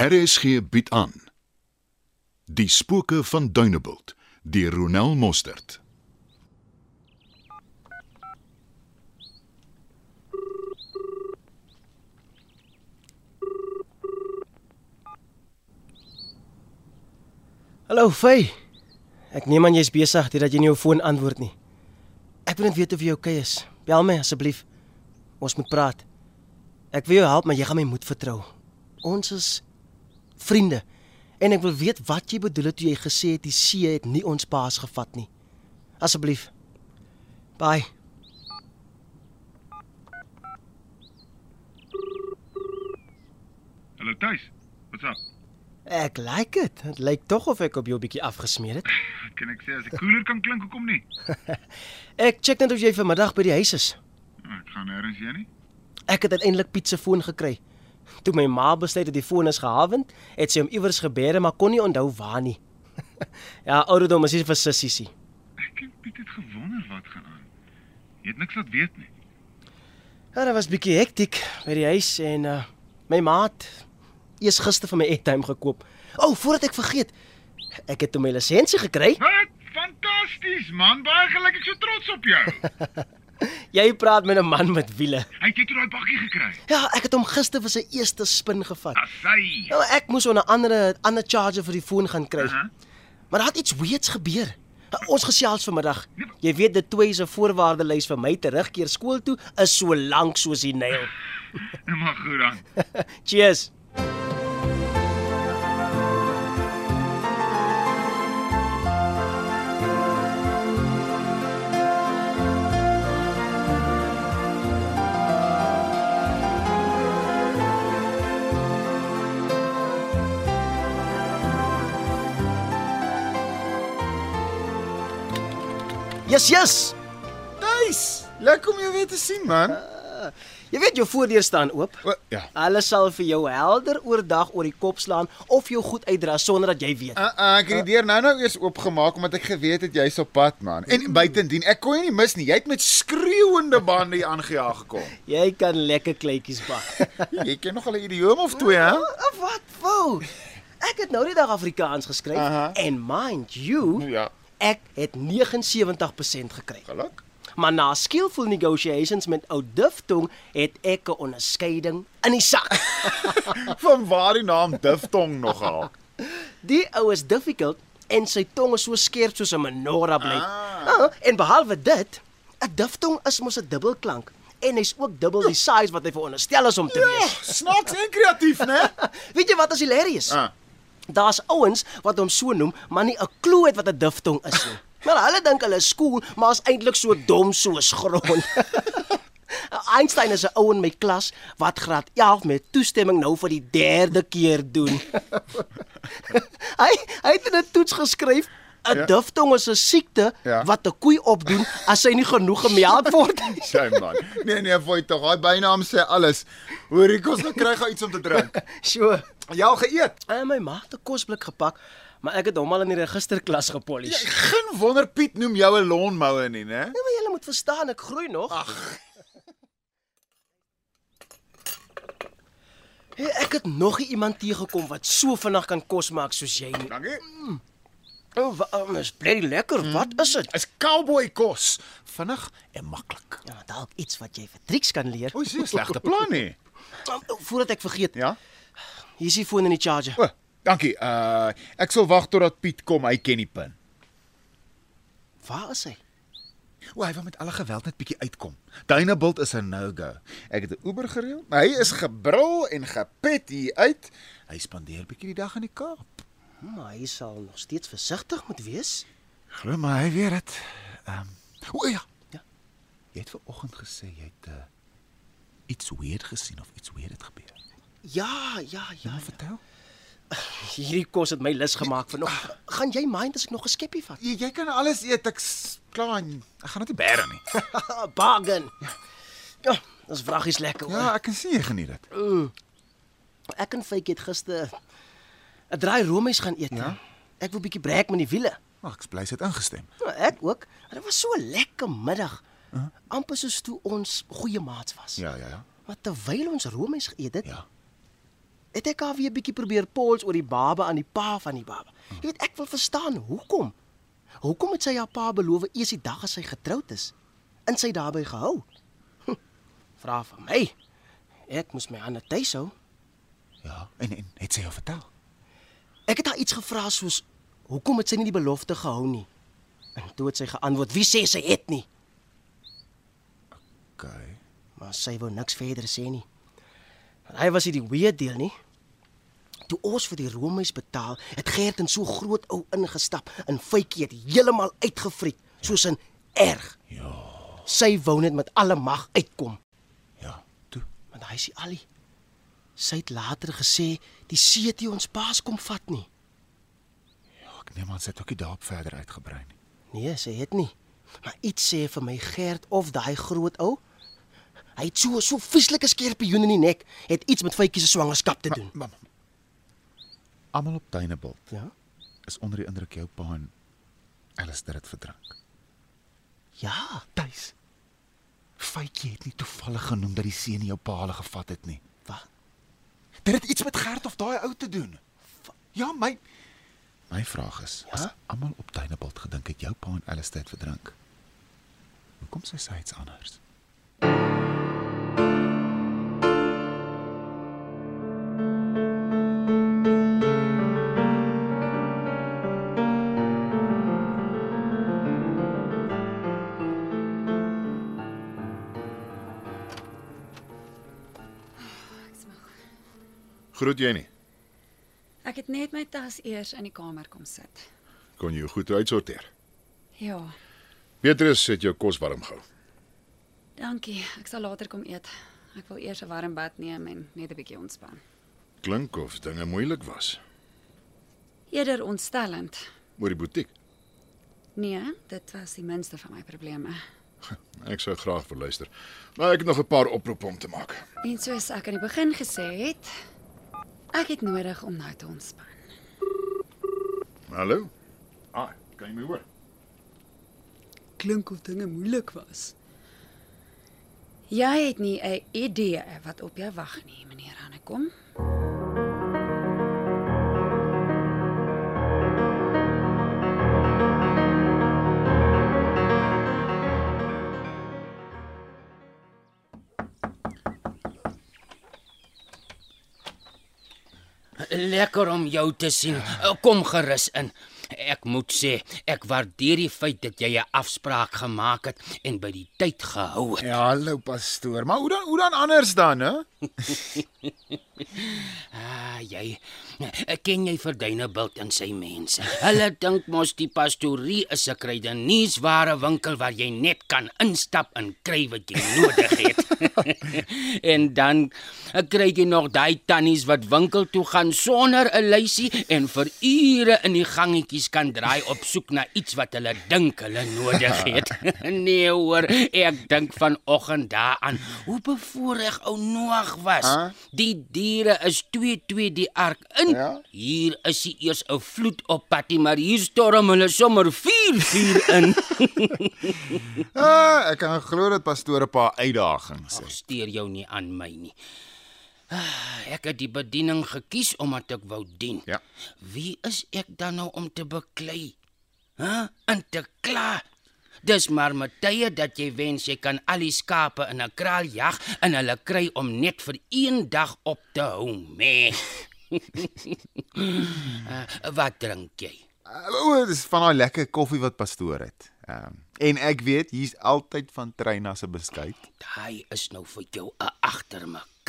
RSG bied aan Die spooke van Dunebuld deur Ronel Mostert. Hallo Fay. Ek neem aan jy's besig terwyl jy nie jou foon antwoord nie. Ek wil net weet of jy oukei okay is. Bel my asseblief. Ons moet praat. Ek wil jou help, maar jy gaan my moed vertrou. Ons is vriende en ek wil weet wat jy bedoel het toe jy gesê het die see het nie ons paas gevat nie. Asseblief. Bye. Hallo Tuis. Wat's up? Ek like dit. Dit lyk tog of ek op jou bietjie afgesmeer het. Kan ek sê as ek koeler kan klink, hoekom nie? Ek check net of jy vanmiddag by die huis is. Ek gaan nêrens heen nie. Ek het uiteindelik Piet se foon gekry. Toe my ma besluit het die foon is gehavend, het sy hom iewers gebeere maar kon nie onthou waar nie. ja, ouderdom is nie vir sissies nie. Ek en Piet het gewonder wat gaan aan. Jy het niks laat weet nie. Ja, dit was bietjie hektiek by die huis en uh my maat eers gister vir my airtime gekoop. O, oh, voordat ek vergeet, ek het toe my lisensie gekry. Wat? Fantasties, man. Baie geluk. Ek so trots op jou. Jy praat met 'n man met wiele. Hy het jy toe daai bakkie gekry. Ja, ek het hom gister vir sy eerste spin gevat. Assai. Nou, ek moes onder andere 'n ander charger vir die foon gaan kry. Aha. Maar daar het iets weirds gebeur. Ons gesels vanmiddag. Jy weet dit twee se voorwaardelys vir my terugkeer skool toe is so lank soos die Nyl. Maar goed dan. Cheers. Yes, yes. Nice. Lekker om jou weer te sien, man. Jy weet jou voordeur staan oop. O, ja. Hulle sal vir jou helder oordag oor die kop slaan of jou goed uitdra sonder dat jy weet. Uh, uh, ek het die deur nou nou eers oopgemaak omdat ek geweet het jy's op pad, man. En buitendien, ek kon jou nie mis nie. Jy het met skreeuende bande hier aangejaag gekom. Jy kan lekker kleintjies bak. Jy ken nog al 'n idioom of twee, hè? Ah, Wat wou? Ek het nou die dag Afrikaans geskryf Aha. en mind you, Ja. Ek het 79% gekry. Geluk. Maar na skillful negotiations met ou Duftong het ek 'n onderskeiding in die sak. Van waar die naam Diftong nogal? Die ou is difficult en sy tong is so skerp soos 'n menorah bly. Ah. Ah, en behalwe dit, 'n Duftong is mos 'n dubbelklank en hy's ook dubbel die size wat hy veronderstel is om te wees. Snaaks en kreatief, né? Weet jy wat is hilarious? Ah. Daar's ouens wat hom so noem, maar nie 'n klou het wat 'n diftong is nie. Maar hulle dink hulle is cool, maar is eintlik so dom soos grond. Einstein is 'n ou in my klas wat graad 11 met toestemming nou vir die derde keer doen. hy hy het 'n toets geskryf 'n Ja. ja. diftong is 'n siekte Ja. wat 'n koei opdoen as sy nie genoeg gemelk word nie. Sy man. Nee nee, voi tog. Daai bynaam sê alles. Hoorie, kos nou kry gou iets om te drink. So, Jy al geëet? en my ma het 'n kosblik gepak, maar ek het hom al in die registerklas gepolish. Jy geen wonder Piet noem jou 'n lawnmower nie, né? Ja, maar jy moet verstaan, ek groei nog. Ag. Hey, ek het nog iemand teëgekom wat so vinnig kan kos maak soos jy nie. Dankie. Oh, wa- um, is bly lekker. Wat is dit? Is cowboy kos. Vinnig en maklik. Ja, dalk iets wat jy vir Trix kan leer. O, dis 'n slegte plan nie. Oh, voordat ek vergeet. Ja? Hier is die foon in die charger. O, dankie. Uh ek sal wag totdat Piet kom. Hy ken die pin. Waar is hy? O, hy wil met alle geweld net bietjie uitkom. Dunebuld is 'n no-go. Ek het 'n Uber gereël. Hy is gebrul en gepet hier uit. Hy spandeer bietjie die dag in die Kaap. Maar hy sal nog steeds versigtig moet wees. Glo maar hy weet dit. Ehm um, O ja. Ja. Jy het ver oggend gesê jy het uh, iets weird gesien of iets weird het gebeur. Ja, ja, ja. Nou vertel. Hierdie kos het my lus gemaak vanoggend. Gaan jy mind as ek nog 'n skeppie vat? Jy, jy kan alles eet. Ek's klaar. Ek gaan dit bære nie. Bargain. Ja, dis vraggies lekker. hoor. Ja, ek kan sien jy geniet dit. Ek en Faitjie het gister 'n draai roomys gaan eet. Ja? Ek wil bietjie breek met die wiele. Ag, ek bly dit ingestem. Nou, ek ook. En Dit was so 'n lekker middag. Uh? Amper soos toe ons goeie maats was. Ja, ja, ja. Maar terwyl ons roomys geëet het, Ja. het ek haar weer bietjie probeer pols oor die baba aan die pa van die baba. Jy weet, ek wil verstaan hoekom. Hoekom het sy haar pa beloof eers die dag as sy getroud is? En sy daarbey gehou? Hm, Vra van my. Ek moes my hande tuis hou. Ja, en en het sy jou vertel? Ek het haar iets gevra soos hoekom het sy nie die belofte gehou nie? En toe het sy geantwoord: "Wie sê sy het nie?" OK. Maar sy wou niks verder sê nie. Want hy was nie die weird deel nie. Toe ons vir die roomys betaal, het Gert in so groot ou ingestap en Faitjie het heeltemal uitgefriek, soos in erg. Ja, Sy wou net met alle mag uitkom, ja. Toe. maar hy sê Ali. Sy het later gesê die see het nie ons paas kom vat nie. Ja, ek neem aan sy het ook nie daarop verder uitgebrei nie. Nee, sy het nie. Maar iets sê vir my Gert of daai groot ou Hy het so so vieslike skerpioen in die nek, het iets met Faitjie se swangerskap te doen. Mam. Almal op Tuinebult Ja? is onder die indruk jou pa en Alistair het verdrink. Ja, Tuis. Faitjie het nie toevallig genoem dat die seun jou pa hulle gevat het nie. Dit het iets met Gert of daai ou te doen. Ja, my My vraag is, Ja? as almal op Tuinebult gedink het jou pa en Alistair het verdrink. Hoekom sê sy iets anders? Groet jy nie? Ek het net my tas eers in die kamer kom sit. Kon jy goed uitsorteer? Ja, Petrus het jou kos warm gehou. dankie. Ek sal later kom eet. Ek wil eers 'n warm bad neem en net 'n bietjie ontspan. Klink of dinge moeilik was. Eerder ontstellend. Oor die butiek. Nee, dit was die minste van my probleme. Ek sou graag wil luister. Maar ek het nog 'n paar oproepe om te maak. En soos ek aan die begin gesê het, ek het nodig om nou te ontspan. Hallo? Ah, kan jy my hoor? Klink of dinge moeilik was. Jy het nie 'n idee wat op jou wag nie, meneer Hannekom. Lekker om jou te sien. Eh, Kom gerus in. Ek moet sê, ek waardeer die feit dat jy 'n afspraak gemaak het en by die tyd gehou het. Ja, hallo pastoor. Maar hoe dan hoe dan anders dan, hè? Ah, jy ek ken jy vir Duinebilt en sy mense. Hulle dink mos die pastorie is 'n kruideniersware winkel waar jy net kan instap en kry wat jy nodig het. en dan eh, kry jy nog daai tannies wat winkel toe gaan sonder 'n lysie en vir ure in die gangetjies kan draai op soek na iets wat hulle dink hulle nodig het. nee hoor, ek dink vanoggend daaraan hoe bevoorreg ou Noag was. Ah? Die diere is 2-2 die ark in. Ja? Hier is nie eers 'n vloed op pad maar hier storm hulle sommer 4-4 in. Ah, ek kan glo dat pastoor 'n paar uitdagings Ag, het. steur jou nie aan my nie. Ek het die bediening gekies omdat ek wou dien. Ja. Wie is ek dan nou om te beklei? Hæ? Huh? En te kla. Dis maar met tye dat jy wens jy kan al die skape in 'n kraal jag en hulle kry om net vir een dag op te hou, me. uh, wat drink jy? Uh, O, dis van daai lekker koffie wat pastoor het. Ehm um, en ek weet hier's altyd van Treina se beskuit. Daai is nou vir jou 'n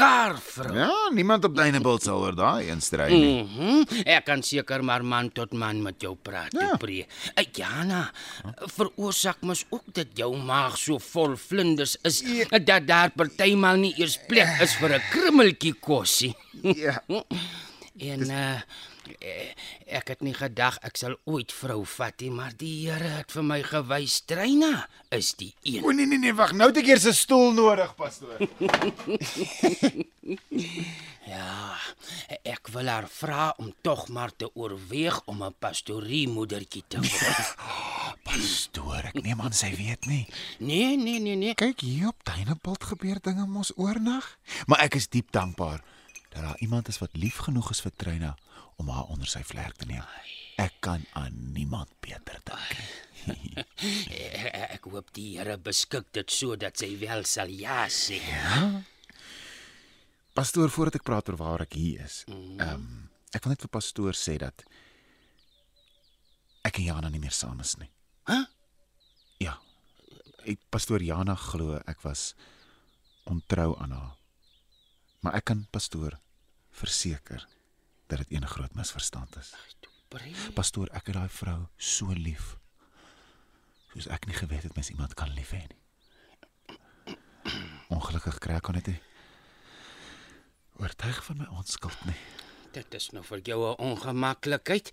agtermekaar vrou. Ja, niemand op Duinebult sal oor daai een stry nie. Mm ek kan seker maar man tot man met jou praat, Ja. Pre. Ek Jana, veroorsaak mos ook dat jou maag so vol vlinders is Ja. dat daar partymal nie eers plek is vir 'n krummeltjie kosie. Ja. En uh ek het nie gedag ek sal ooit vrou vat nie, maar die Here het vir my gewys, Treina is die een. O nee nee nee, wag, nou het ek eers 'n stoel nodig, pastoor. Ja, ek wil haar vra om tog maar te oorweeg om 'n pastoriemoedertjie te word. Pastoor, ek neem aan sy weet nie. Nee, nee, nee, nee. Kyk, hier op Duinebult gebeur dinge mos oornag, maar ek is diep dankbaar dat daar iemand is wat lief genoeg is vir Trina om haar onder sy vlerk te neem. Ek kan aan niemand beter dink nie. Ek, hoop die Here beskik dit sodat sy wel sal ja sê. Pastoor, voordat ek praat oor waar ek hier is, ehm um, ek wil net vir pastoor sê dat ek en Jana nie meer saam is nie. Hæ? Ja. Ek pastoor Jana glo ek was ontrou aan haar. Maar ek kan pastoor verseker dat dit 'n groot misverstand is. Pastoor, ek het daai vrou so lief. Soos ek nie geweet het mens iemand kan lief hê nie. Ongelukkig kry ek kon net nie oortuig van my onskuld nie. Dit is nou vir jou 'n ongemaklikheid.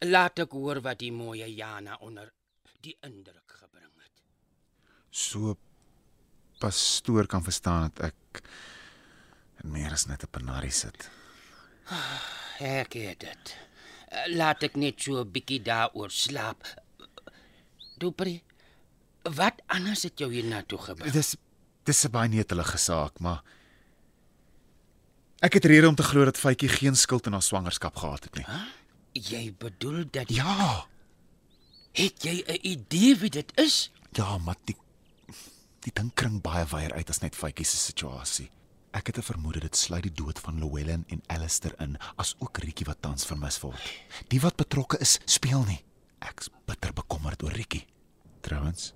Laat ek hoor wat die mooi Jana onder die indruk gebring het. So pastoor kan verstaan dat ek en meer as net 'n penarie sit. Ek het dit. Laat ek net so 'n bietjie daaroor slaap. Dupri, wat anders het jou hiernatoe gebring? Dis dis 'n baie netelige saak, maar ek het rede om te glo dat Faitjie geen skuld in haar swangerskap gehad het nie. Jy bedoel dat Ja, het jy 'n idee wie dit is? ja, maar die die ding kring baie wyer uit as net Faitjie se situasie. Ek het 'n vermoede dit sluit die dood van Llewellyn en Alistair in, as ook Rietjie wat tans vermis word. Die wat betrokke is, speel nie. Ek's bitter bekommerd oor Rietjie. Trouwens,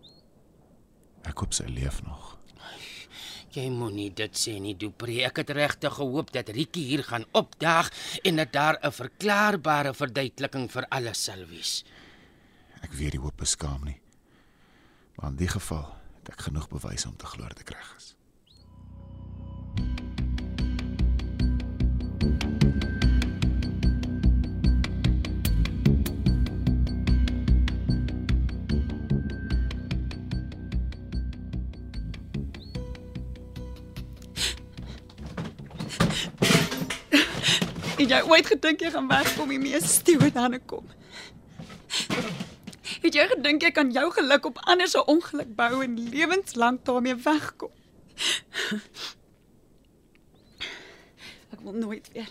ek hoop sy leef nog. Jy moenie dit sê nie, Dupri. Ek het regtig gehoop dat Rietjie hier gaan opdaag en dat daar 'n verklaarbare verduideliking vir alles sal wees. Ek weet die hoop beskaam nie. Maar in die geval het ek genoeg bewyse om te glo dat ek reg is. Jy ooit gedink jy gaan wegkom hiermee stewe dan kom? Het jy gedink jy kan jou geluk op ander se ongeluk bou en lewenslank daarmee wegkom? Ek wil nooit weer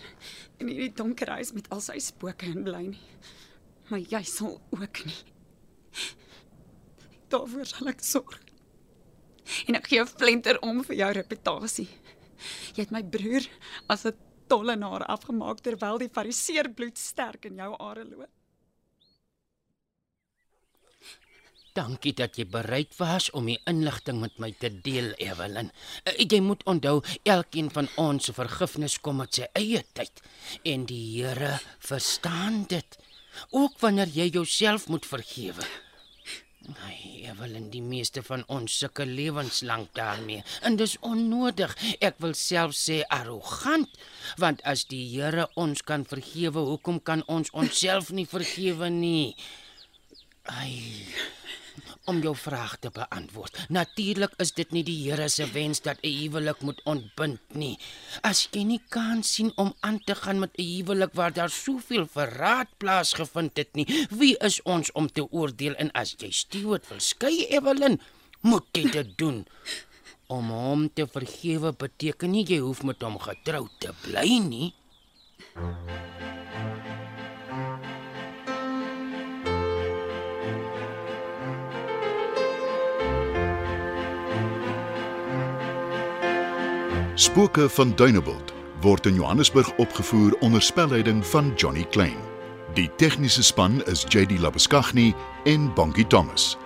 in hierdie donker huis met al sy spooke in bly nie. Maar jy sal ook nie. Daarvoor sal ek sorg. En ek gee 'n flenter om vir jou reputasie. Jy het my broer as 'n tollenaar afgemaak terwyl die fariseer bloed sterk in jou are loop. Dankie dat jy bereid was om die inligting met my te deel, Evelyn. Eh, Jy moet onthou, elkeen van ons se vergifnis kom met sy eie tyd en die Here verstaan dit. Ook wanneer jy jouself moet vergewe. Ai, Evelyn, die meeste van ons sukkel lewenslank daarmee en dis onnodig. Ek wil self sê arrogant, want as die Here ons kan vergewe, hoekom kan ons onsself nie vergewe nie? Ai, om jou vraag te beantwoord. Natuurlik is dit nie die Here se wens dat 'n huwelik moet ontbind nie. As jy nie kan sien om aan te gaan met 'n huwelik waar daar soveel verraad plaasgevind het nie, wie is ons om te oordeel en as jy Stewart wil skei Evelyn, moet jy dit doen. Om hom te vergewe beteken nie jy hoef met hom getroud te bly nie. Spooke van Dunebuld word in Johannesburg opgevoer onder spelleiding van Johnny Klein. Die tegniese span is JD Labuskaghni en Bongie Thomas.